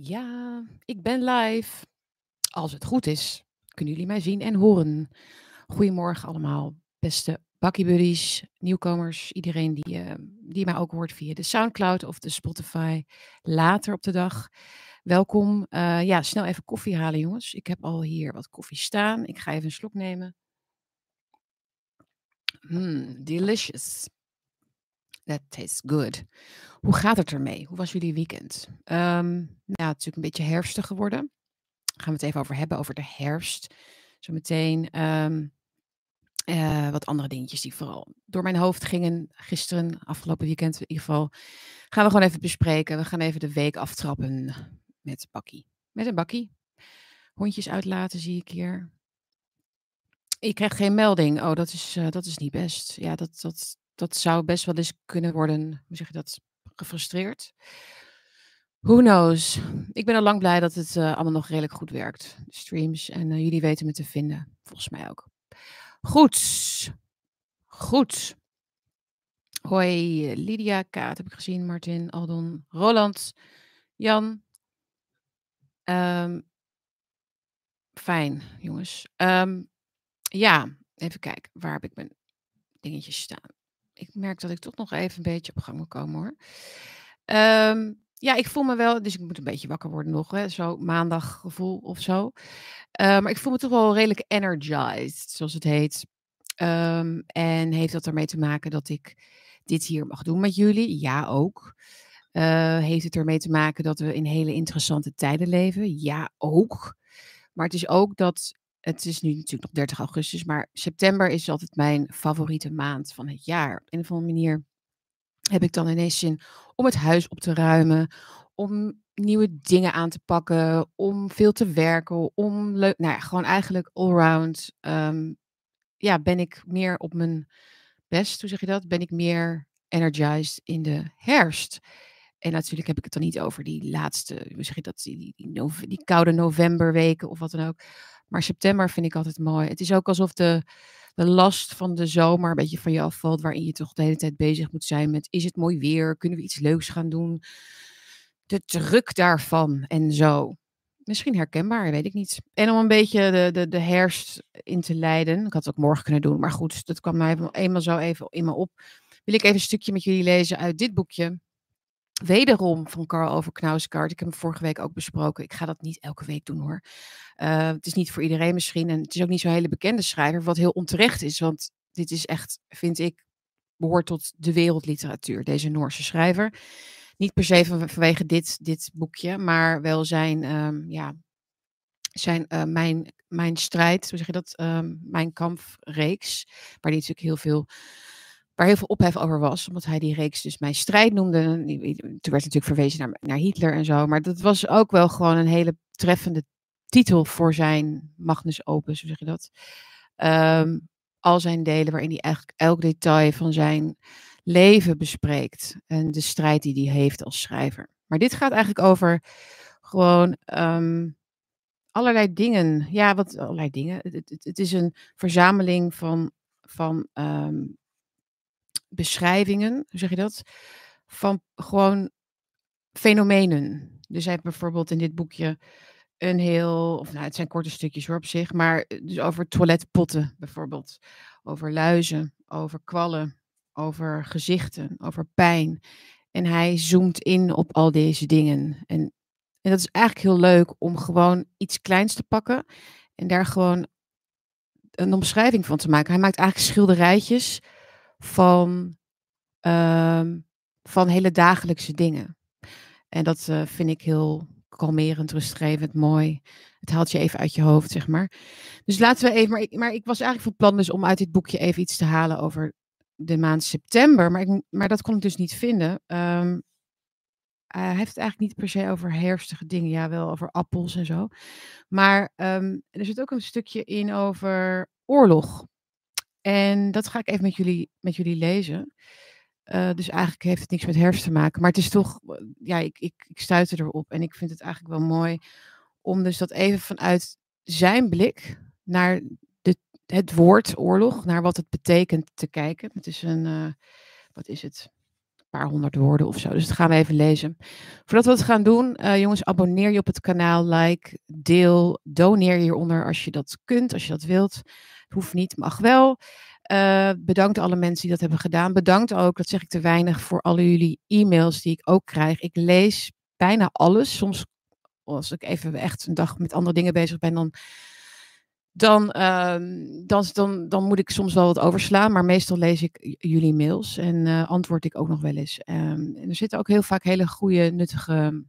Ja, ik ben live. Als het goed is, kunnen jullie mij zien en horen. Goedemorgen allemaal, beste Buddies, nieuwkomers, iedereen die, eh, die mij ook hoort via de Soundcloud of de Spotify later op de dag. Welkom. Eh, ja, snel even koffie halen, jongens. Ik heb al hier wat koffie staan. Ik ga even een slok nemen. Mm, delicious. That tastes good. Hoe gaat het ermee? Hoe was jullie weekend? Ehm, nou, het is natuurlijk een beetje herfstig geworden. Daar gaan we het even over hebben, over de herfst. Zometeen um, uh, wat andere dingetjes die vooral door mijn hoofd gingen gisteren, afgelopen weekend in ieder geval. Gaan we gewoon even bespreken. We gaan even de week aftrappen met Bakkie. Met een Bakkie. Hondjes uitlaten zie ik hier. Ik krijg geen melding. Oh, dat is, uh, dat is niet best. Ja, dat, dat, dat zou best wel eens kunnen worden, hoe zeg je dat, gefrustreerd. Who knows? Ik ben al lang blij dat het uh, allemaal nog redelijk goed werkt. De streams. En uh, jullie weten me te vinden. Volgens mij ook. Goed. Goed. Hoi, Lydia, Kaat heb ik gezien. Martin, Aldon, Roland, Jan. Um, fijn, jongens. Um, ja, even kijken. Waar heb ik mijn dingetjes staan? Ik merk dat ik toch nog even een beetje op gang moet komen hoor. Um, ja, ik voel me wel, dus ik moet een beetje wakker worden nog, hè, zo maandag gevoel of zo. Uh, maar ik voel me toch wel redelijk energized, zoals het heet. Um, en heeft dat ermee te maken dat ik dit hier mag doen met jullie? Ja, ook. Uh, heeft het ermee te maken dat we in hele interessante tijden leven? Ja, ook. Maar het is ook dat het is nu natuurlijk nog 30 augustus, maar september is altijd mijn favoriete maand van het jaar. Op een of andere manier heb ik dan ineens zin om het huis op te ruimen, om nieuwe dingen aan te pakken, om veel te werken, om leuk, nou ja, gewoon eigenlijk allround. Um, ja, ben ik meer op mijn best, hoe zeg je dat? Ben ik meer energized in de herfst. En natuurlijk heb ik het dan niet over die laatste, hoe je dat, die, die, die, die koude novemberweken of wat dan ook. Maar september vind ik altijd mooi. Het is ook alsof de, de last van de zomer een beetje van je afvalt. Waarin je toch de hele tijd bezig moet zijn met: is het mooi weer? Kunnen we iets leuks gaan doen? De druk daarvan en zo. Misschien herkenbaar, weet ik niet. En om een beetje de, de, de herfst in te leiden. Ik had het ook morgen kunnen doen, maar goed, dat kwam mij eenmaal zo even in me op. Wil ik even een stukje met jullie lezen uit dit boekje. Wederom van Carl over Knausgaard. Ik heb hem vorige week ook besproken. Ik ga dat niet elke week doen hoor. Uh, het is niet voor iedereen misschien. En het is ook niet zo'n hele bekende schrijver. Wat heel onterecht is. Want dit is echt, vind ik, behoort tot de wereldliteratuur. Deze Noorse schrijver. Niet per se van, vanwege dit, dit boekje. Maar wel zijn, um, ja, zijn uh, mijn, mijn strijd. Hoe zeg je dat? Um, mijn kampreeks. Waar die natuurlijk heel veel waar heel veel ophef over was, omdat hij die reeks dus Mijn Strijd noemde. Toen werd natuurlijk verwezen naar, naar Hitler en zo, maar dat was ook wel gewoon een hele treffende titel voor zijn Magnus Opus, hoe zeg je dat? Um, al zijn delen waarin hij eigenlijk elk detail van zijn leven bespreekt en de strijd die hij heeft als schrijver. Maar dit gaat eigenlijk over gewoon um, allerlei dingen. Ja, wat allerlei dingen. Het, is een verzameling van, van um, beschrijvingen, hoe zeg je dat? Van gewoon fenomenen. Dus hij heeft bijvoorbeeld in dit boekje een heel, of nou, het zijn korte stukjes hoor op zich, maar eh, dus over toiletpotten bijvoorbeeld. Over luizen, over kwallen, over gezichten, over pijn. En hij zoomt in op al deze dingen. En, en dat is eigenlijk heel leuk om gewoon iets kleins te pakken en daar gewoon een omschrijving van te maken. Hij maakt eigenlijk schilderijtjes van, uh, van hele dagelijkse dingen. En dat uh, vind ik heel kalmerend, rustgevend, mooi. Het haalt je even uit je hoofd, zeg maar. Dus laten we even, maar ik, maar ik was eigenlijk van plan dus om uit dit boekje even iets te halen over de maand september. Maar, ik, maar dat kon ik dus niet vinden. Um, hij heeft het eigenlijk niet per se over herfstige dingen. Ja, wel over appels en zo. Maar um, er zit ook een stukje in over oorlog. En dat ga ik even met jullie, met jullie lezen. Uh, dus eigenlijk heeft het niks met herfst te maken. Maar het is toch, ja, ik, ik, ik stuitte erop. En ik vind het eigenlijk wel mooi om dus dat even vanuit zijn blik naar de, het woord oorlog, naar wat het betekent te kijken. Het is een, uh, wat is het? paar honderd woorden of zo. Dus dat gaan we even lezen. Voordat we het gaan doen, jongens, abonneer je op het kanaal, like, deel, doneer hieronder als je dat kunt, als je dat wilt. Hoeft niet, mag wel. Uh, bedankt alle mensen die dat hebben gedaan. Bedankt ook, dat zeg ik te weinig, voor alle jullie e-mails die ik ook krijg. Ik lees bijna alles. Soms, als ik even echt een dag met andere dingen bezig ben, dan dan, ehm, dan, dan, moet ik soms wel wat overslaan. Maar meestal lees ik jullie mails en uh, antwoord ik ook nog wel eens. Um, en er zitten ook heel vaak hele goede, nuttige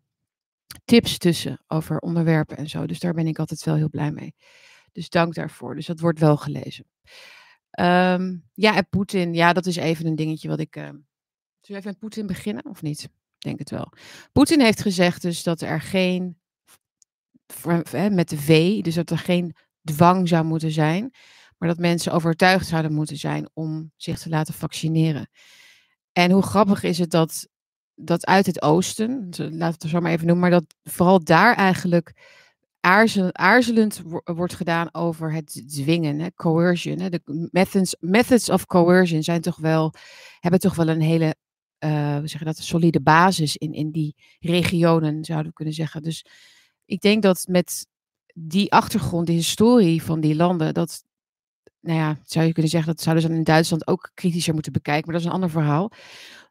tips tussen over onderwerpen en zo. Dus daar ben ik altijd wel heel blij mee. Dus dank daarvoor. Dus dat wordt wel gelezen. Um, ja, en Poetin. Ja, dat is even een dingetje wat ik. Uh, zullen we even met Poetin beginnen of niet? Ik denk het wel. Poetin heeft gezegd dus dat er geen. Met de V, dus dat er geen dwang zou moeten zijn, maar dat mensen overtuigd zouden moeten zijn om zich te laten vaccineren. En hoe grappig is het dat, dat uit het oosten, laat het er zo maar even noemen, maar dat vooral daar eigenlijk aarzelend wordt gedaan over het dwingen, hè, coercion. Hè. De methods, methods of coercion zijn toch wel, hebben toch wel een hele, we zeggen dat, een solide basis in, in die regionen, zouden we kunnen zeggen. Dus ik denk dat met die achtergrond, de historie van die landen, dat, nou ja, zou je kunnen zeggen, dat zouden ze in Duitsland ook kritischer moeten bekijken, maar dat is een ander verhaal.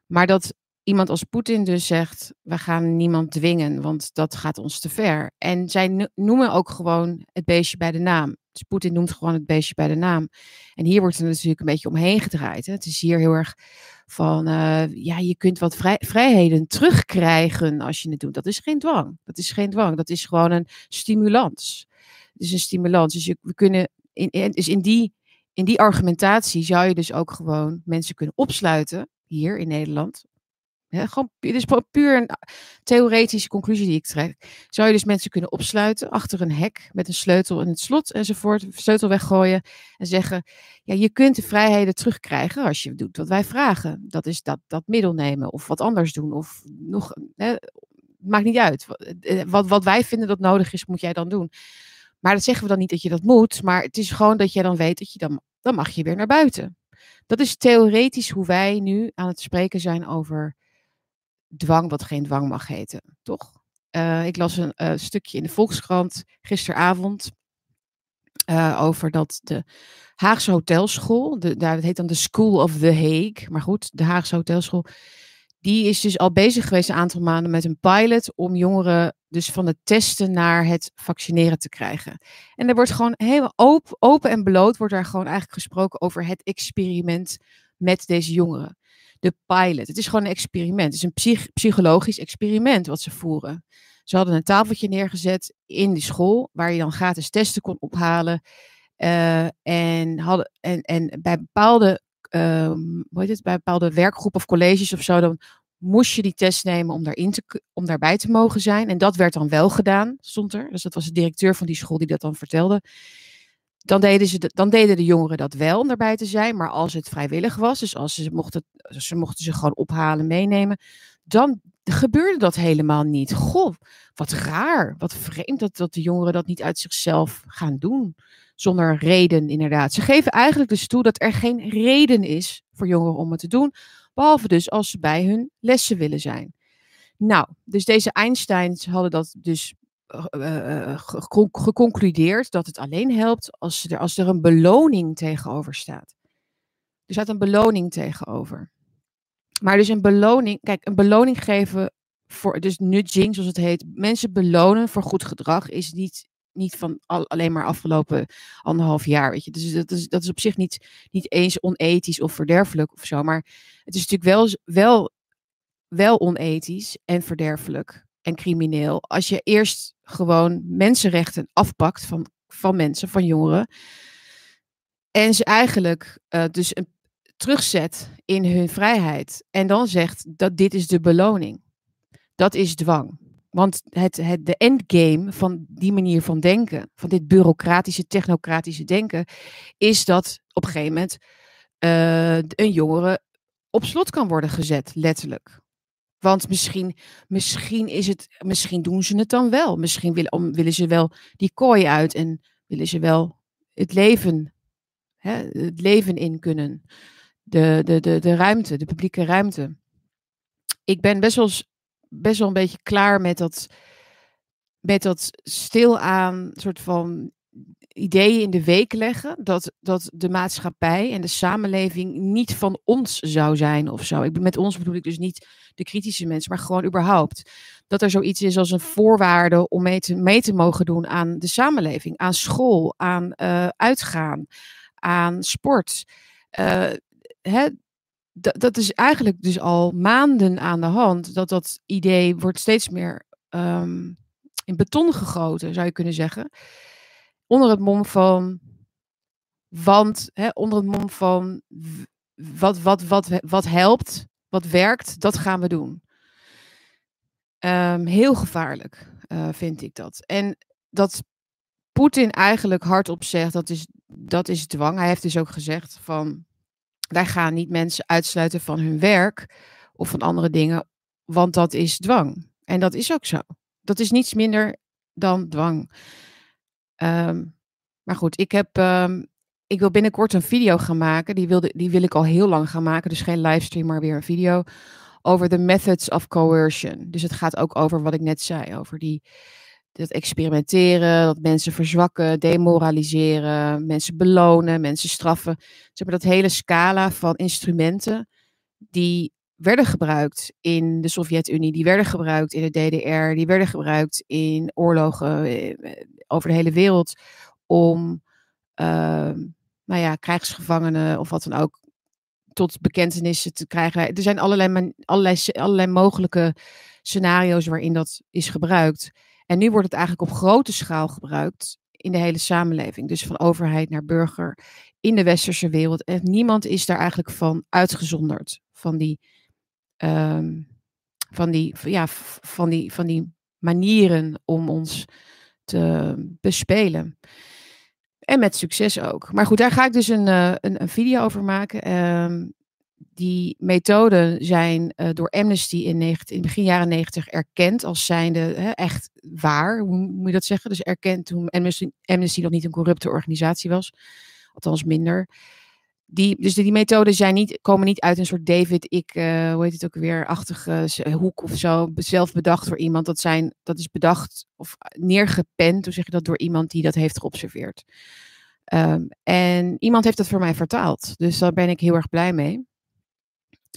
Maar dat iemand als Poetin dus zegt, we gaan niemand dwingen, want dat gaat ons te ver. En zij noemen ook gewoon het beestje bij de naam. Dus Poetin noemt gewoon het beestje bij de naam. En hier wordt er natuurlijk een beetje omheen gedraaid. Hè. Het is hier heel erg van, uh, ja, je kunt wat vrij, vrijheden terugkrijgen als je het doet. Dat is geen dwang. Dat is geen dwang. Dat is gewoon een stimulans. Het is een stimulans. Dus je, we kunnen, in, dus in die, in die argumentatie zou je dus ook gewoon mensen kunnen opsluiten hier in Nederland gewoon, dit is puur een theoretische conclusie die ik trek. Zou je dus mensen kunnen opsluiten achter een hek met een sleutel in het slot enzovoort, sleutel weggooien en zeggen, ja, je kunt de vrijheden terugkrijgen als je doet wat wij vragen. Dat is dat, dat middel nemen of wat anders doen of nog, hè, maakt niet uit. Eh, wat, wat wij vinden dat nodig is, moet jij dan doen. Maar dat zeggen we dan niet dat je dat moet, maar het is gewoon dat jij dan weet dat je dan, dan mag je weer naar buiten. Dat is theoretisch hoe wij nu aan het spreken zijn over dwang wat geen dwang mag heten, toch? Uh, ik las een uh, stukje in de Volkskrant gisteravond uh, over dat de Haagse Hotelschool, de, daar, heet dan de School of the Hague, maar goed, de Haagse Hotelschool, die is dus al bezig geweest een aantal maanden met een pilot om jongeren dus van het testen naar het vaccineren te krijgen. En er wordt gewoon helemaal open, open en bloot wordt daar gewoon eigenlijk gesproken over het experiment met deze jongeren de pilot. Het is gewoon een experiment. Het is een psychologisch experiment wat ze voeren. Ze hadden een tafeltje neergezet in die school, waar je dan gratis testen kon ophalen. Uh, en, hadden, en, en bij bepaalde, uh, hoe heet bij bepaalde werkgroepen of colleges of zo, dan moest je die test nemen om, daarin te, om daarbij te mogen zijn. En dat werd dan wel gedaan, stond er. Dus dat was de directeur van die school die dat dan vertelde dan deden, ze dan deden de jongeren dat wel om erbij te zijn. Maar als het vrijwillig was, dus als ze mochten, ze mochten ze gewoon ophalen, meenemen, dan gebeurde dat helemaal niet. Goh, wat raar, wat vreemd dat, dat de jongeren dat niet uit zichzelf gaan doen. Zonder reden, inderdaad. Ze geven eigenlijk dus toe dat er geen reden is voor jongeren om het te doen. Behalve dus als ze bij hun lessen willen zijn. Nou, dus deze Einsteins hadden dat dus uh, geconcludeerd dat het alleen helpt als er, als er een beloning tegenover staat. Er staat een beloning tegenover. Maar dus een beloning, kijk, een beloning geven voor, dus nudging zoals het heet, mensen belonen voor goed gedrag is niet, niet van al, alleen maar afgelopen anderhalf jaar, weet je. Dus dat is, dat is op zich niet, niet eens onethisch of verderfelijk of zo, maar het is natuurlijk wel, wel, wel onethisch en verderfelijk en crimineel als je eerst gewoon mensenrechten afpakt van, van mensen, van jongeren. En ze eigenlijk uh, dus een, terugzet in hun vrijheid. En dan zegt dat dit is de beloning. Dat is dwang. Want het, het, de endgame van die manier van denken, van dit bureaucratische, technocratische denken, is dat op een gegeven moment uh, een jongere op slot kan worden gezet, letterlijk. Want misschien, misschien, is het, misschien doen ze het dan wel. Misschien willen, willen ze wel die kooi uit en willen ze wel het leven, hè, het leven in kunnen. De, de, de, de ruimte, de publieke ruimte. ik ben best wel, best wel een beetje klaar met dat, met dat stilaan soort van ideeën in de week leggen dat, dat de maatschappij en de samenleving niet van ons zou zijn of zo. Ik, met ons bedoel ik dus niet de kritische mensen, maar gewoon überhaupt. Dat er zoiets is als een voorwaarde om mee te, mee te mogen doen aan de samenleving, aan school, aan uh, uitgaan, aan sport. Uh, hè, dat is eigenlijk dus al maanden aan de hand. Dat dat idee wordt steeds meer um, in beton gegoten, zou je kunnen zeggen onder het mom van, want, hè, onder het mom van wat, wat, wat, wat helpt, wat werkt, dat gaan we doen. Um, heel gevaarlijk uh, vind ik dat. En dat Poetin eigenlijk hardop zegt, dat is, dat is dwang. Hij heeft dus ook gezegd van, wij gaan niet mensen uitsluiten van hun werk of van andere dingen, want dat is dwang. En dat is ook zo. Dat is niets minder dan dwang. Um, maar goed, ik heb. Um, ik wil binnenkort een video gaan maken. Die, wilde, die wil ik al heel lang gaan maken. Dus geen livestream, maar weer een video. Over de methods of coercion. Dus het gaat ook over wat ik net zei. Over die, dat experimenteren, dat mensen verzwakken, demoraliseren, mensen belonen, mensen straffen. Ze hebben dat hele scala van instrumenten die werden gebruikt in de Sovjet-Unie, die werden gebruikt in de DDR, die werden gebruikt in oorlogen eh, over de hele wereld om, uh, nou ja, krijgsgevangenen of wat dan ook tot bekentenissen te krijgen. Er zijn allerlei, allerlei, allerlei mogelijke scenario's waarin dat is gebruikt. En nu wordt het eigenlijk op grote schaal gebruikt in de hele samenleving. Dus van overheid naar burger in de westerse wereld. En niemand is daar eigenlijk van uitgezonderd. Van die, um, van die, ja, van die, van die manieren om ons te bespelen. En met succes ook. Maar goed, daar ga ik dus een, uh, een, video over maken. Um, die methoden zijn uh, door Amnesty in, 19, in begin jaren 90 erkend als zijnde hè, echt waar. Hoe moet je dat zeggen? Dus erkend toen Amnesty nog niet een corrupte organisatie was. Althans minder. Die, dus die, methoden zijn niet, komen niet uit een soort David, ik, uh, hoe heet het ook weer, achtige hoek of zo, zelf bedacht door iemand. Dat, zijn, dat is bedacht of neergepend, hoe zeg je dat, door iemand die dat heeft geobserveerd. Um, en iemand heeft dat voor mij vertaald. Dus daar ben ik heel erg blij mee.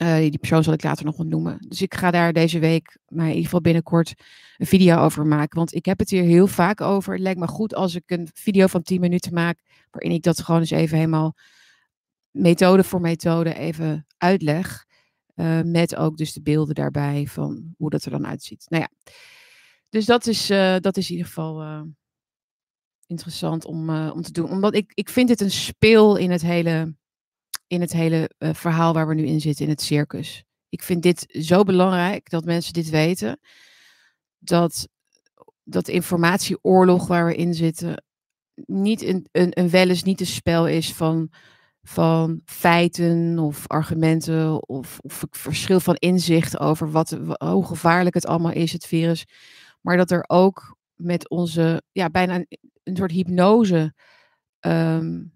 Uh, die persoon zal ik later nog ontnoemen. Dus ik ga daar deze week, maar in ieder geval binnenkort, een video over maken. Want ik heb het hier heel vaak over. Het lijkt me goed als ik een video van 10 minuten maak, waarin ik dat gewoon eens even helemaal methode voor methode even uitleg. Uh, met ook dus de beelden daarbij van hoe dat er dan uitziet. Nou ja, dus dat is, uh, dat is in ieder geval uh, interessant om, om te doen. Omdat ik, ik vind dit een speel in het hele, in het hele verhaal waar we nu in zitten, in het circus. Ik vind dit zo belangrijk dat mensen dit weten. Dat, dat informatieoorlog waar we in zitten niet een, een, een wel eens niet een spel is van van feiten of argumenten of, of verschil van inzicht over wat, hoe gevaarlijk het allemaal is, het virus. Maar dat er ook met onze, ja, bijna een, soort hypnose. Um,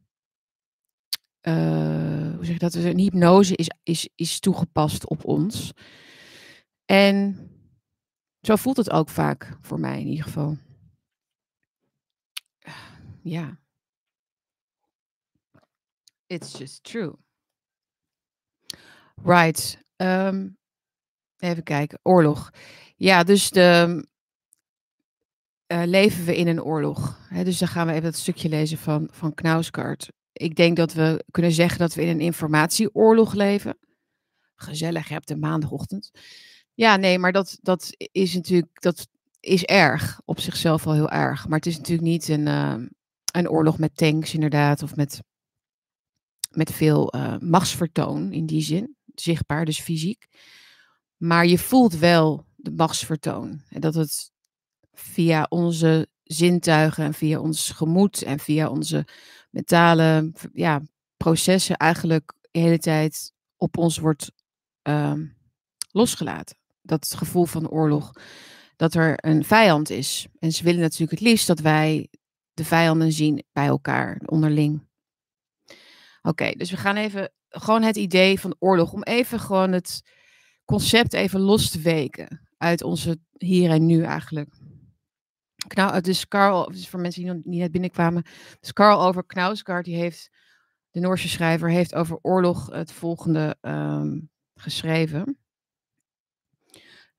uh, hoe zeg je dat? Dus een hypnose is, is, is toegepast op ons. En zo voelt het ook vaak voor mij in ieder geval. Ja. It's just true. Right. Um, even kijken. Oorlog. Ja, dus de, uh, leven we in een oorlog. Dus dan gaan we even dat stukje lezen van, van Knauskart. Ik denk dat we kunnen zeggen dat we in een informatieoorlog leven. Gezellig, je hebt de maandagochtend. Ja, nee, maar dat, dat is natuurlijk, dat is erg. Op zichzelf wel heel erg. Maar het is natuurlijk niet een, uh, een oorlog met tanks, inderdaad. Of met met veel uh, machtsvertoon in die zin, zichtbaar, dus fysiek. Maar je voelt wel de machtsvertoon. En dat het via onze zintuigen en via ons gemoed en via onze mentale ja, processen eigenlijk de hele tijd op ons wordt uh, losgelaten. Dat gevoel van oorlog, dat er een vijand is. En ze willen natuurlijk het liefst dat wij de vijanden zien bij elkaar, onderling. Oké, dus we gaan even gewoon het idee van oorlog, om even gewoon het concept even los te weken uit onze hier en nu eigenlijk. Knau, dus Carl, dus voor mensen die nog niet net binnenkwamen, dus Carl over Knausgaard, die heeft, de Noorse schrijver, heeft over oorlog het volgende ehm, geschreven.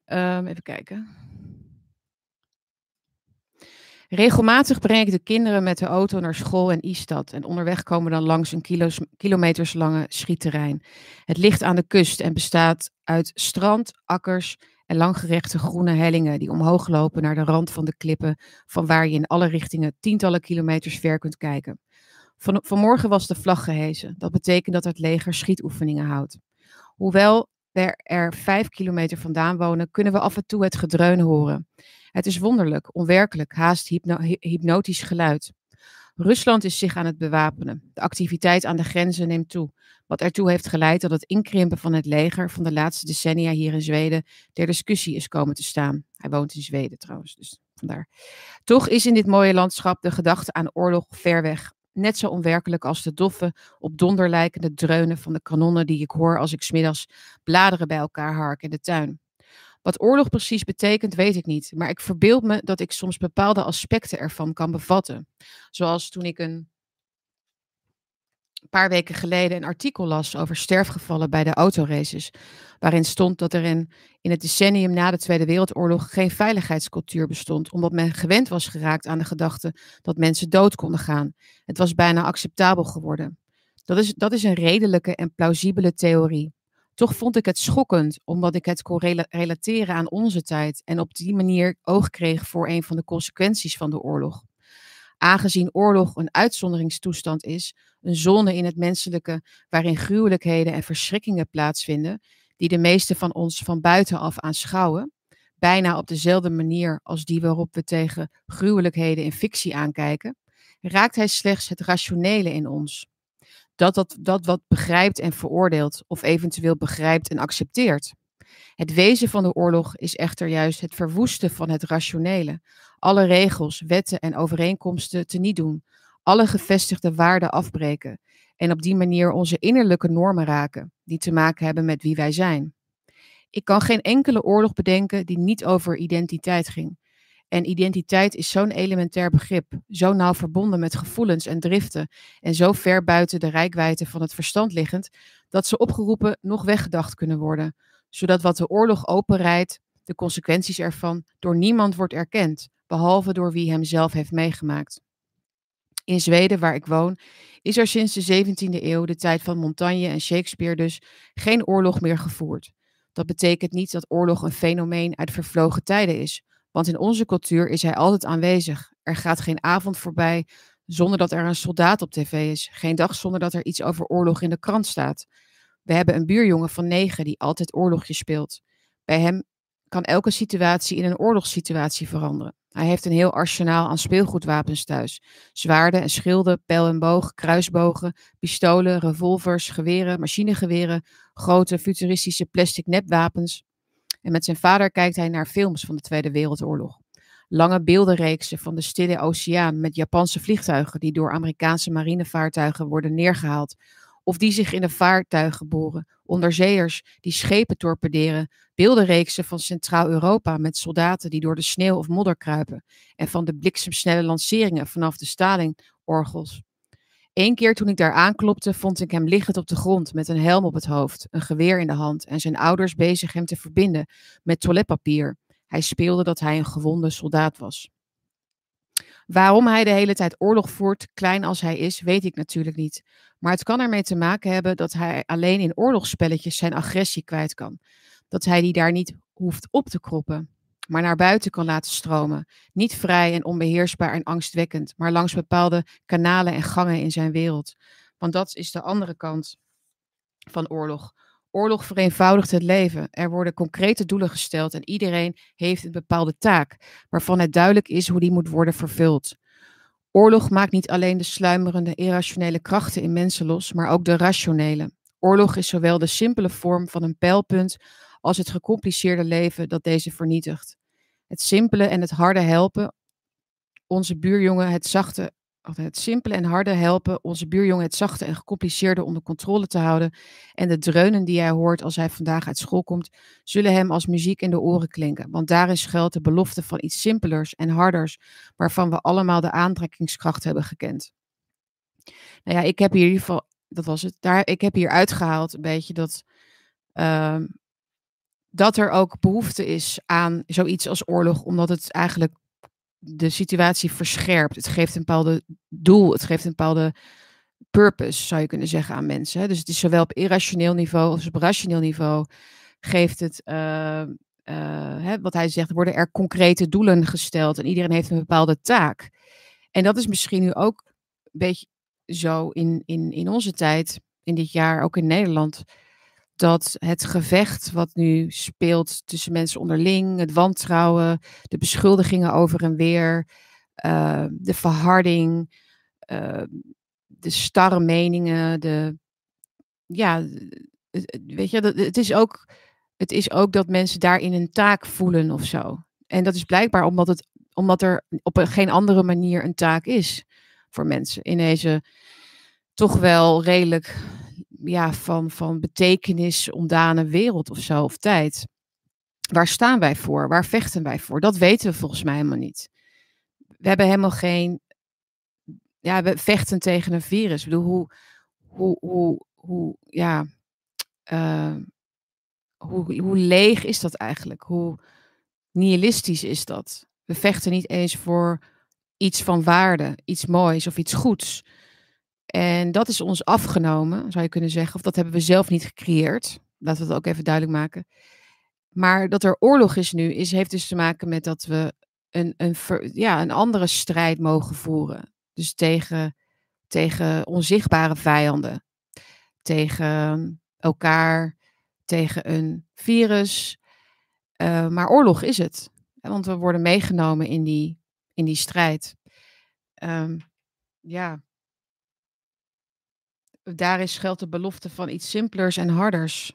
Ehm, even kijken. Regelmatig breng ik de kinderen met de auto naar school en Istad. En onderweg komen we dan langs een kilo's, kilometers lange schietterrein. Het ligt aan de kust en bestaat uit strand, akkers en langgerechte groene hellingen die omhoog lopen naar de rand van de klippen, van waar je in alle richtingen tientallen kilometers ver kunt kijken. Van, vanmorgen was de vlag gehezen. Dat betekent dat het leger schietoefeningen houdt. Hoewel we er vijf kilometer vandaan wonen, kunnen we af en toe het gedreun horen. Het is wonderlijk, onwerkelijk, haast hypnotisch geluid. Rusland is zich aan het bewapenen. De activiteit aan de grenzen neemt toe, wat ertoe heeft geleid dat het inkrimpen van het leger van de laatste decennia hier in Zweden ter discussie is komen te staan. Hij woont in Zweden trouwens, dus vandaar. Toch is in dit mooie landschap de gedachte aan oorlog ver weg. Net zo onwerkelijk als de doffe, op donder lijkende dreunen van de kanonnen die ik hoor als ik smiddags bladeren bij elkaar hark in de tuin. Wat oorlog precies betekent, weet ik niet. Maar ik verbeeld me dat ik soms bepaalde aspecten ervan kan bevatten. Zoals toen ik een paar weken geleden een artikel las over sterfgevallen bij de autoraces. Waarin stond dat er in, in het decennium na de Tweede Wereldoorlog geen veiligheidscultuur bestond. Omdat men gewend was geraakt aan de gedachte dat mensen dood konden gaan. Het was bijna acceptabel geworden. Dat is, dat is een redelijke en plausibele theorie. Toch vond ik het schokkend, omdat ik het kon relateren aan onze tijd en op die manier oog kreeg voor een van de consequenties van de oorlog. Aangezien oorlog een uitzonderingstoestand is, een zone in het menselijke waarin gruwelijkheden en verschrikkingen plaatsvinden, die de meeste van ons van buitenaf aanschouwen, bijna op dezelfde manier als die waarop we tegen gruwelijkheden in fictie aankijken, raakt hij slechts het rationele in ons dat, dat dat wat begrijpt en veroordeelt, of eventueel begrijpt en accepteert. Het wezen van de oorlog is echter juist het verwoesten van het rationele, alle regels, wetten en overeenkomsten teniet doen, alle gevestigde waarden afbreken en op die manier onze innerlijke normen raken, die te maken hebben met wie wij zijn. Ik kan geen enkele oorlog bedenken die niet over identiteit ging. En identiteit is zo'n elementair begrip, zo nauw verbonden met gevoelens en driften en zo ver buiten de rijkwijde van het verstand liggend, dat ze opgeroepen nog weggedacht kunnen worden, zodat wat de oorlog openrijdt, de consequenties ervan, door niemand wordt erkend, behalve door wie hem zelf heeft meegemaakt. In Zweden, waar ik woon, is er sinds de 17e eeuw, de tijd van Montaigne en Shakespeare dus, geen oorlog meer gevoerd. Dat betekent niet dat oorlog een fenomeen uit vervlogen tijden is, want in onze cultuur is hij altijd aanwezig. Er gaat geen avond voorbij zonder dat er een soldaat op tv is. Geen dag zonder dat er iets over oorlog in de krant staat. We hebben een buurjongen van negen die altijd oorlogje speelt. Bij hem kan elke situatie in een oorlogssituatie veranderen. Hij heeft een heel arsenaal aan speelgoedwapens thuis. Zwaarden en schilden, pijl en boog, kruisbogen, pistolen, revolvers, geweren, machinegeweren, grote futuristische plastic nepwapens. En met zijn vader kijkt hij naar films van de Tweede Wereldoorlog. Lange beeldenreeksen van de Stille Oceaan met Japanse vliegtuigen die door Amerikaanse marinevaartuigen worden neergehaald. Of die zich in de vaartuigen boren. Onderzeeërs die schepen torpederen. Beeldenreeksen van Centraal-Europa met soldaten die door de sneeuw of modder kruipen. En van de bliksemsnelle lanceringen vanaf de Stalin-orgels. Eén keer toen ik daar aanklopte, vond ik hem liggend op de grond met een helm op het hoofd, een geweer in de hand en zijn ouders bezig hem te verbinden met toiletpapier. Hij speelde dat hij een gewonde soldaat was. Waarom hij de hele tijd oorlog voert, klein als hij is, weet ik natuurlijk niet. Maar het kan ermee te maken hebben dat hij alleen in oorlogsspelletjes zijn agressie kwijt kan. Dat hij die daar niet hoeft op te kroppen maar naar buiten kan laten stromen. Niet vrij en onbeheersbaar en angstwekkend, maar langs bepaalde kanalen en gangen in zijn wereld. Want dat is de andere kant van oorlog. Oorlog vereenvoudigt het leven. Er worden concrete doelen gesteld en iedereen heeft een bepaalde taak, waarvan het duidelijk is hoe die moet worden vervuld. Oorlog maakt niet alleen de sluimerende irrationele krachten in mensen los, maar ook de rationele. Oorlog is zowel de simpele vorm van een pijlpunt als het gecompliceerde leven dat deze vernietigt. Het simpele en het harde helpen, onze buurjongen het zachte het simpele en harde helpen onze buurjongen het zachte en gecompliceerde onder controle te houden. En de dreunen die hij hoort als hij vandaag uit school komt, zullen hem als muziek in de oren klinken. Want daarin schuilt de belofte van iets simpelers en harders, waarvan we allemaal de aantrekkingskracht hebben gekend. Nou ja, ik heb hier in ieder geval, dat was het, daar, ik heb hier uitgehaald een beetje dat, ehm, dat er ook behoefte is aan zoiets als oorlog, omdat het eigenlijk de situatie verscherpt. Het geeft een bepaalde doel, het geeft een bepaalde purpose, zou je kunnen zeggen, aan mensen. Dus het is zowel op irrationeel niveau als op rationeel niveau geeft het, uh, uh, hè, wat hij zegt, worden er concrete doelen gesteld en iedereen heeft een bepaalde taak. En dat is misschien nu ook een beetje zo in, in, in onze tijd, in dit jaar, ook in Nederland dat het gevecht wat nu speelt tussen mensen onderling, het wantrouwen, de beschuldigingen over en weer, uh, de verharding, uh, de starre meningen, de, ja, weet je, het is ook, het is ook dat mensen daarin een taak voelen of zo. En dat is blijkbaar omdat, het, omdat er op een, geen andere manier een taak is voor mensen in deze toch wel redelijk ja, van, van betekenis ontdane wereld of zo, of tijd. Waar staan wij voor? Waar vechten wij voor? Dat weten we volgens mij helemaal niet. We hebben helemaal geen. Ja, we vechten tegen een virus. Ik bedoel, hoe, hoe, hoe, hoe ja. Uh, hoe, hoe leeg is dat eigenlijk? Hoe nihilistisch is dat? We vechten niet eens voor iets van waarde, iets moois of iets goeds. En dat is ons afgenomen, zou je kunnen zeggen. Of dat hebben we zelf niet gecreëerd. Laten we dat ook even duidelijk maken. Maar dat er oorlog is nu, is, heeft dus te maken met dat we een, een, ja, een andere strijd mogen voeren. Dus tegen, tegen onzichtbare vijanden. Tegen elkaar, tegen een virus. Uh, maar oorlog is het. Want we worden meegenomen in die, in die strijd. Um, ja, daar is geldt de belofte van iets simpelers en harders.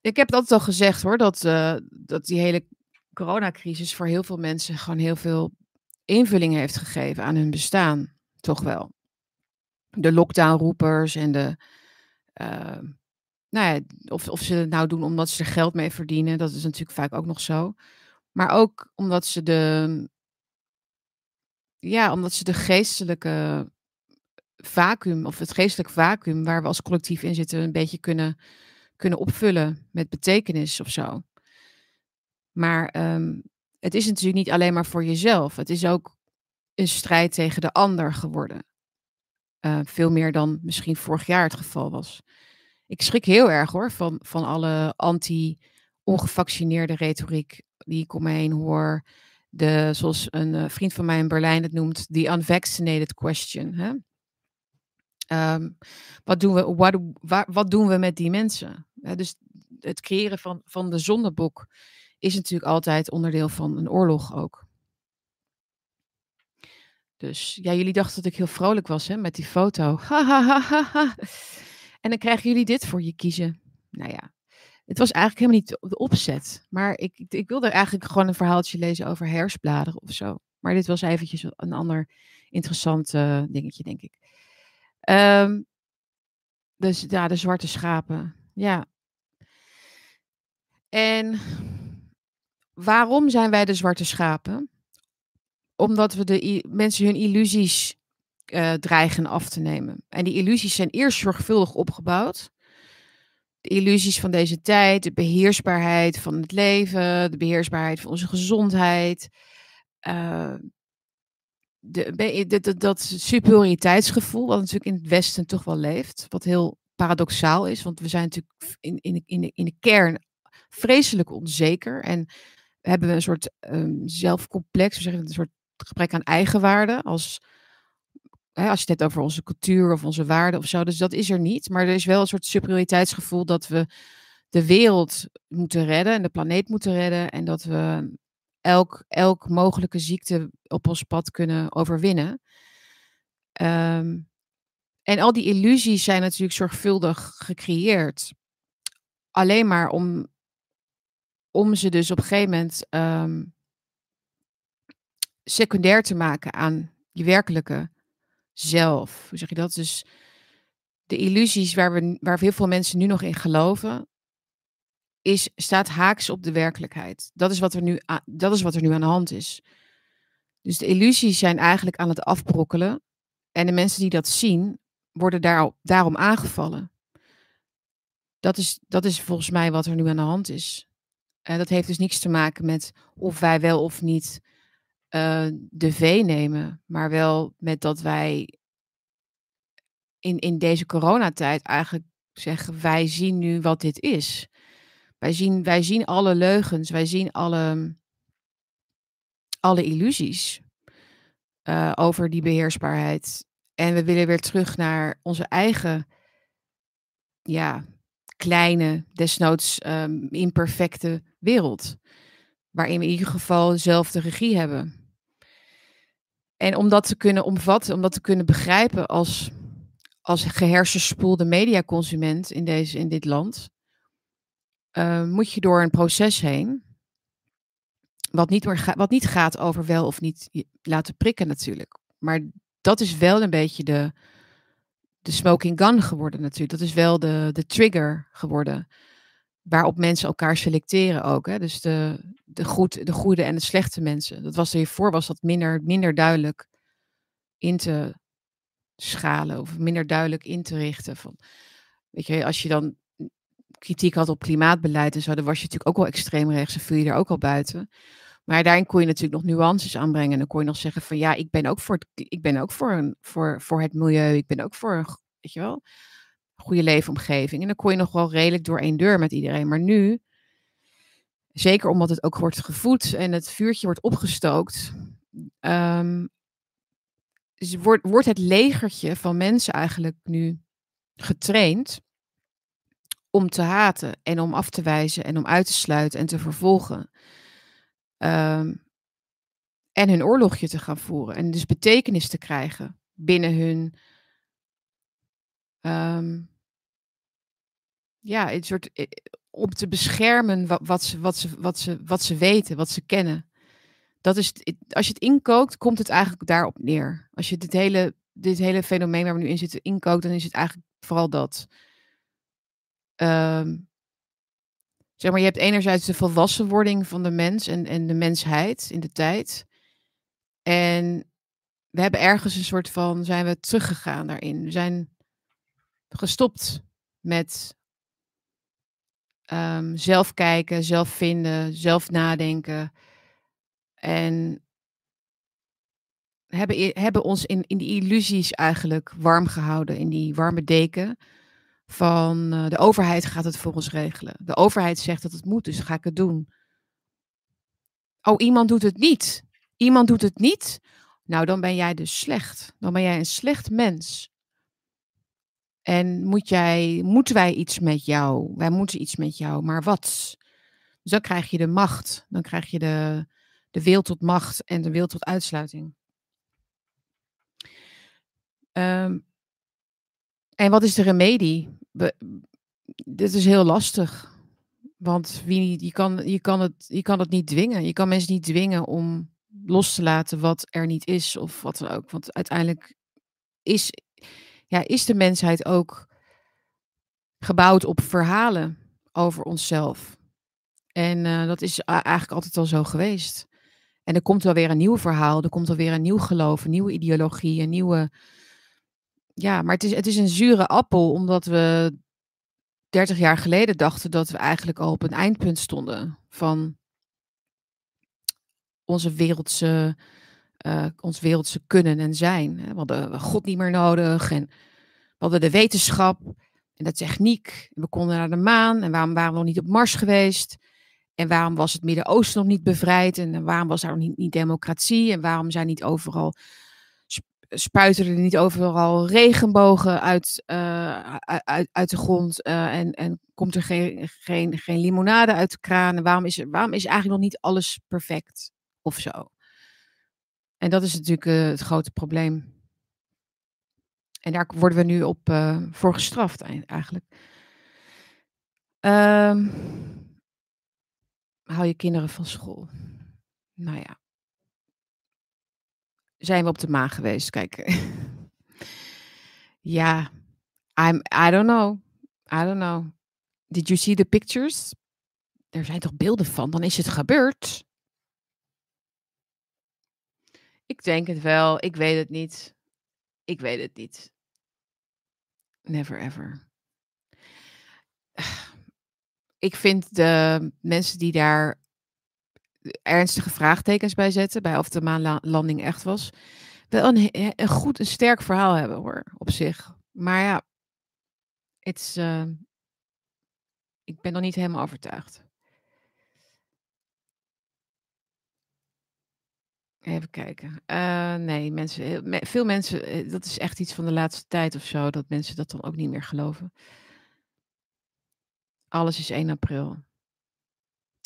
Ik heb dat al gezegd hoor, dat, uh, dat die hele coronacrisis voor heel veel mensen gewoon heel veel invulling heeft gegeven aan hun bestaan. Toch wel. De lockdownroepers en de. Uh, nou ja, of, of ze het nou doen omdat ze er geld mee verdienen, dat is natuurlijk vaak ook nog zo. Maar ook omdat ze de. Ja, omdat ze de geestelijke vacuüm, of het geestelijk vacuüm waar we als collectief in zitten, een beetje kunnen, kunnen opvullen met betekenis of zo. Maar um, het is natuurlijk niet alleen maar voor jezelf. Het is ook een strijd tegen de ander geworden. Uh, veel meer dan misschien vorig jaar het geval was. Ik schrik heel erg hoor van, van alle anti-ongevaccineerde retoriek die ik om me heen hoor. De, zoals een uh, vriend van mij in Berlijn het noemt, the unvaccinated question. Hè? Um, wat, doen we, wat, doen we met die mensen? dus het creëren van, van de zondebok is natuurlijk altijd onderdeel van een oorlog ook. Dus ja, jullie dachten dat ik heel vrolijk was hè, met die foto. en dan krijgen jullie dit voor je kiezen. Nou ja, het was eigenlijk helemaal niet de opzet. Maar ik, ik wilde eigenlijk gewoon een verhaaltje lezen over herfstbladeren of zo. Maar dit was eventjes een ander interessant uh, dingetje, denk ik. Um, dus ja, de zwarte schapen. Ja. En waarom zijn wij de zwarte schapen? Omdat we de mensen hun illusies uh, dreigen af te nemen. En die illusies zijn eerst zorgvuldig opgebouwd. De illusies van deze tijd, de beheersbaarheid van het leven, de beheersbaarheid van onze gezondheid. Uh, de, de, dat superioriteitsgevoel, wat natuurlijk in het Westen toch wel leeft, wat heel paradoxaal is, want we zijn natuurlijk in, in, in, de, in de kern vreselijk onzeker en hebben we een soort um, zelfcomplex, we zeggen een soort gebrek aan eigenwaarde, als, als je het hebt over onze cultuur of onze waarden of zo, dus dat is er niet, maar er is wel een soort superioriteitsgevoel dat we de wereld moeten redden en de planeet moeten redden en dat we elk, elk mogelijke ziekte op ons pad kunnen overwinnen. Um, en al die illusies zijn natuurlijk zorgvuldig gecreëerd. Alleen maar om, om ze dus op een gegeven moment um, secundair te maken aan je werkelijke zelf. Hoe zeg je dat? Dus de illusies waar, we, waar heel veel mensen nu nog in geloven, is, staat haaks op de werkelijkheid. Dat is, wat er nu, dat is wat er nu aan de hand is. Dus de illusies zijn eigenlijk aan het afbrokkelen. En de mensen die dat zien, worden daar, daarom aangevallen. Dat is, dat is volgens mij wat er nu aan de hand is. En dat heeft dus niks te maken met of wij wel of niet uh, de V nemen, maar wel met dat wij in, in deze coronatijd eigenlijk zeggen, wij zien nu wat dit is. Wij zien, wij zien alle leugens, wij zien alle, alle illusies uh, over die beheersbaarheid. En we willen weer terug naar onze eigen, ja, kleine, desnoods um, imperfecte wereld. Waarin we in ieder geval zelf de regie hebben. En om dat te kunnen omvatten, om dat te kunnen begrijpen als, als gehersenspoelde mediaconsument in, deze, in dit land, uh, moet je door een proces heen. Wat niet, wat niet gaat over wel of niet laten prikken natuurlijk. Maar dat is wel een beetje de, de smoking gun geworden natuurlijk. Dat is wel de, de trigger geworden. Waarop mensen elkaar selecteren ook. Hè? Dus de, de, goed, de goede en de slechte mensen. Dat was hiervoor was dat minder, minder duidelijk in te schalen. Of minder duidelijk in te richten. Van, weet je, als je dan kritiek had op klimaatbeleid en zo, dan was je natuurlijk ook wel extreem rechts en viel je er ook al buiten. Maar daarin kon je natuurlijk nog nuances aanbrengen. En dan kon je nog zeggen van ja, ik ben ook voor het, ik ben ook voor, een, voor, voor het milieu. Ik ben ook voor een, weet je wel, goede leefomgeving. En dan kon je nog wel redelijk door één deur met iedereen. Maar nu, zeker omdat het ook wordt gevoed en het vuurtje wordt opgestookt, um, wordt, wordt het legertje van mensen eigenlijk nu getraind om te haten en om af te wijzen en om uit te sluiten en te vervolgen. Um, en hun oorlogje te gaan voeren. En dus betekenis te krijgen binnen hun. Um, ja, een soort. Eh, om te beschermen wat, wat, ze, wat, ze, wat, ze, wat ze weten, wat ze kennen. Dat is, als je het inkookt, komt het eigenlijk daarop neer. Als je dit hele, dit hele fenomeen waar we nu in zitten inkookt, dan is het eigenlijk vooral dat. Um, zeg maar, je hebt enerzijds de volwassenwording van de mens en, en de mensheid in de tijd. En we hebben ergens een soort van, zijn we teruggegaan daarin. We zijn gestopt met um, zelf kijken, zelf vinden, zelf nadenken. En hebben, hebben ons in, in die illusies eigenlijk warm gehouden, in die warme deken van uh, de overheid gaat het voor ons regelen. De overheid zegt dat het moet, dus ga ik het doen. Oh, iemand doet het niet. Iemand doet het niet. Nou, dan ben jij dus slecht. Dan ben jij een slecht mens. En moet jij, moeten wij iets met jou? Wij moeten iets met jou, maar wat? Dus dan krijg je de macht. Dan krijg je de, de wil tot macht en de wil tot uitsluiting. Um, en wat is de remedie? Dit is heel lastig. Want wie, je, kan, je, kan het, je kan het niet dwingen. Je kan mensen niet dwingen om los te laten wat er niet is of wat dan ook. Want uiteindelijk is, ja, is de mensheid ook gebouwd op verhalen over onszelf. En uh, dat is eigenlijk altijd al zo geweest. En er komt wel weer een nieuw verhaal, er komt wel weer een nieuw geloof, een nieuwe ideologie, een nieuwe. Ja, maar het is, het is een zure appel, omdat we 30 jaar geleden dachten dat we eigenlijk al op een eindpunt stonden van onze wereldse, uh, ons wereldse kunnen en zijn. We hadden God niet meer nodig en we hadden de wetenschap en de techniek. We konden naar de maan en waarom waren we nog niet op Mars geweest? En waarom was het Midden-Oosten nog niet bevrijd? En waarom was daar nog niet, niet democratie? En waarom zijn niet overal spuiten er niet overal regenbogen uit, uh, uit, uit de grond uh, en, en komt er geen, geen, geen limonade uit de kraan? waarom is, er, waarom is eigenlijk nog niet alles perfect of zo? En dat is natuurlijk uh, het grote probleem. En daar worden we nu op voor gestraft eigenlijk. Um, hou je kinderen van school. Nou ja. Zijn we op de maan geweest. Kijk. ja, I'm, I don't know. I don't know. Did you see the pictures? Er zijn toch beelden van? Dan is het gebeurd. Ik denk het wel. Ik weet het niet. Ik weet het niet. Never ever. Ik vind de mensen die daar ernstige vraagtekens bij zetten, bij of de maanlanding echt was, wel een, een goed, een sterk verhaal hebben hoor, op zich. Maar ja, it's, uh, ik ben nog niet helemaal overtuigd. Even kijken. Uh, nee, mensen, veel mensen, eh, dat is echt iets van de laatste tijd of zo, dat mensen dat dan ook niet meer geloven. Alles is 1 april.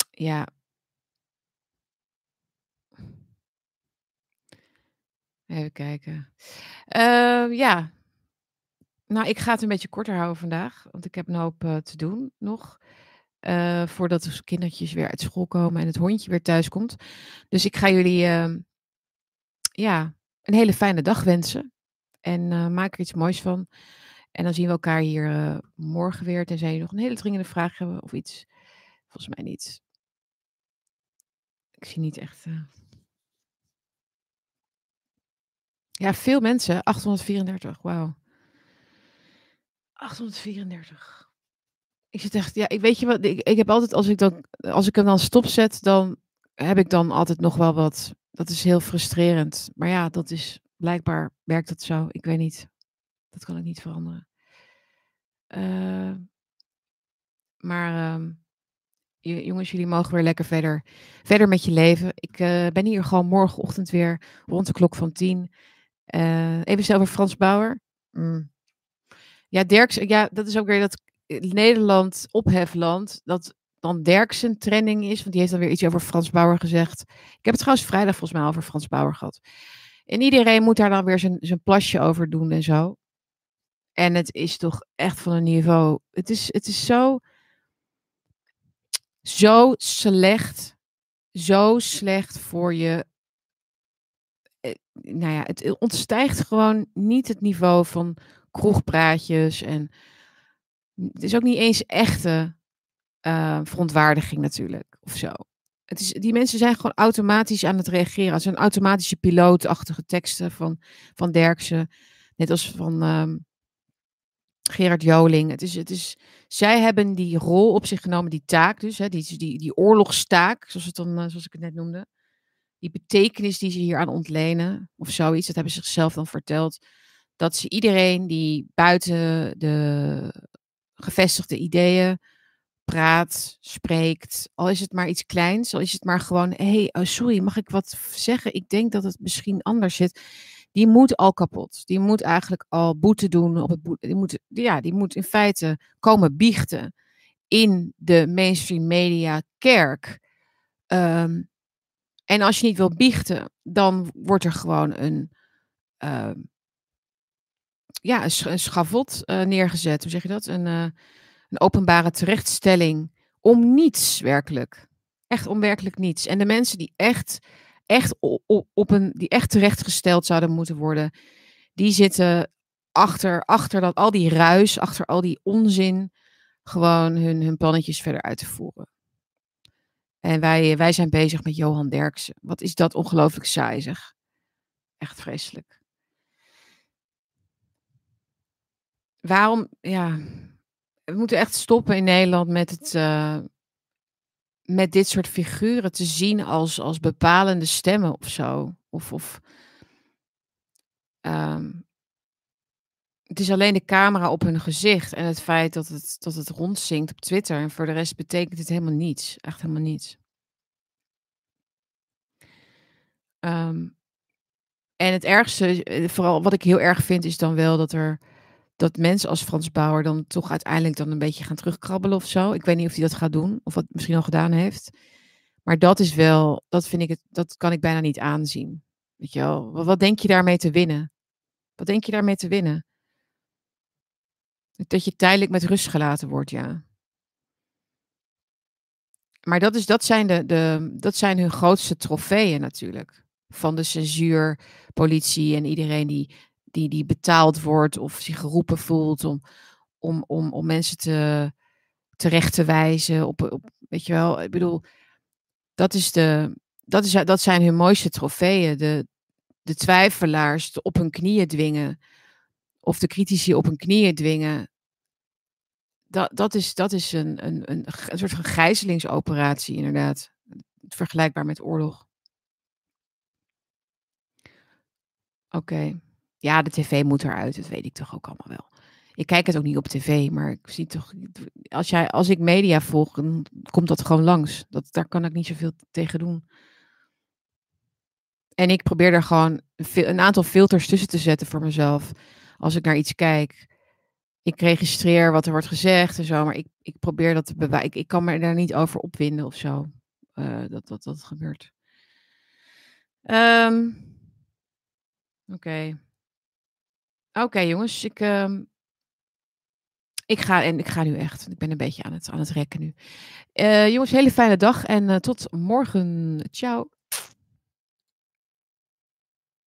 Ja. Even kijken. Uh, ja. Nou, ik ga het een beetje korter houden vandaag, want ik heb een hoop uh, te doen nog. Uh, voordat de kindertjes weer uit school komen en het hondje weer thuis komt. Dus ik ga jullie uh, ja, een hele fijne dag wensen. En uh, maak er iets moois van. En dan zien we elkaar hier morgen weer. Tenzij je nog een hele dringende vraag hebben of iets. Volgens mij niet. Ik zie niet echt. Ja, veel mensen. 834. Wauw. 834. Ik zit echt, ja, ik weet je wat, ik, ik heb altijd, als ik, dan, als ik hem dan stopzet, dan heb ik dan altijd nog wel wat. Dat is heel frustrerend. Maar ja, dat is, blijkbaar werkt dat zo. Ik weet niet. Dat kan ik niet veranderen. Uh, maar uh, jongens, jullie mogen weer lekker verder, verder met je leven. Ik uh, ben hier gewoon morgenochtend weer rond de klok van tien. Uh, even zelf over Frans Bauer. Mm. Ja, Derks, ja, dat is ook weer dat Nederland ophefland. Dat dan Derksen trending is. Want die heeft dan weer iets over Frans Bauer gezegd. Ik heb het trouwens vrijdag volgens mij over Frans Bauer gehad. En iedereen moet daar dan weer zijn, zijn plasje over doen en zo. En het is toch echt van een niveau. Het is, het is zo. Zo slecht. Zo slecht voor je eh, nou ja, het ontstijgt gewoon niet het niveau van kroegpraatjes. En het is ook niet eens echte uh, verontwaardiging natuurlijk, of zo. Het is, die mensen zijn gewoon automatisch aan het reageren. Het zijn automatische pilootachtige teksten van, van Derksen. Net als van um, Gerard Joling. Het is, het is, zij hebben die rol op zich genomen, die taak dus. Hè, die, die, die oorlogstaak, zoals, het dan, zoals ik het net noemde die betekenis die ze hier aan ontlenen, of zoiets, dat hebben ze zichzelf dan verteld, dat ze iedereen die buiten de gevestigde ideeën praat, spreekt, al is het maar iets kleins, al is het maar gewoon, hé, hey, oh sorry, mag ik wat zeggen? Ik denk dat het misschien anders zit. Die moet al kapot. Die moet eigenlijk al boete doen op het boete. Die moet, ja, die moet in feite komen biechten in de mainstream media kerk. Um, en als je niet wil biechten, dan wordt er gewoon een, uh, ja, een, schavot uh, neergezet. Hoe zeg je dat? Een, uh, een openbare terechtstelling om niets werkelijk. Echt om werkelijk niets. En de mensen die echt, echt, op, op een, die echt terechtgesteld zouden moeten worden, die zitten achter, achter dat, al die ruis, achter al die onzin, gewoon hun, hun plannetjes verder uit te voeren. En wij, wij zijn bezig met Johan Derksen. Wat is dat ongelooflijk saai zeg. Echt vreselijk. Waarom, ja, we moeten echt stoppen in Nederland met het, uh, met dit soort figuren te zien als, als bepalende stemmen of zo. Of, of um, het is alleen de camera op hun gezicht en het feit dat het, dat het rondzinkt op Twitter. En voor de rest betekent het helemaal niets. Echt helemaal niets. Um, en het ergste, eh, vooral wat ik heel erg vind, is dan wel dat er dat mensen als Frans Bauer dan toch uiteindelijk dan een beetje gaan terugkrabbelen of zo. Ik weet niet of hij dat gaat doen of wat misschien al gedaan heeft. Maar dat is wel, dat vind ik het, dat kan ik bijna niet aanzien. Weet je wel, wat denk je daarmee te winnen? Wat denk je daarmee te winnen? Dat je tijdelijk met rust gelaten wordt, ja. Maar dat, is, dat, zijn, de, de, dat zijn hun grootste trofeeën natuurlijk. van de censuurpolitie en iedereen die, die, die betaald wordt of zich geroepen voelt om, om, om, om mensen te, terecht te wijzen. Op, op, weet je wel, ik bedoel, dat, is de, dat, is, dat zijn hun mooiste trofeeën. De, de twijfelaars op hun knieën dwingen. Of de critici op hun knieën dwingen. Dat, dat is, dat is een, een, een, een soort van gijzelingsoperatie, inderdaad. Vergelijkbaar met oorlog. Oké. Ja, de tv moet eruit, dat weet ik toch ook allemaal wel. Ik kijk het ook niet op tv, maar ik zie toch. Als, jij, als ik media volg, dan komt dat gewoon langs. Dat, daar kan ik niet zoveel tegen doen. En ik probeer er gewoon een aantal filters tussen te zetten voor mezelf. Als ik naar iets kijk. Ik registreer wat er wordt gezegd en zo, maar ik, ik probeer dat te bewijzen. Ik, kan me daar niet over opwinden of zo. Uh, dat, dat dat gebeurt. Um, Oké. Oké, jongens. Ik, uh, ik, ga, en ik ga nu echt. Ik ben een beetje aan het, aan het rekken nu. Uh, jongens, hele fijne dag en uh, tot morgen. Ciao.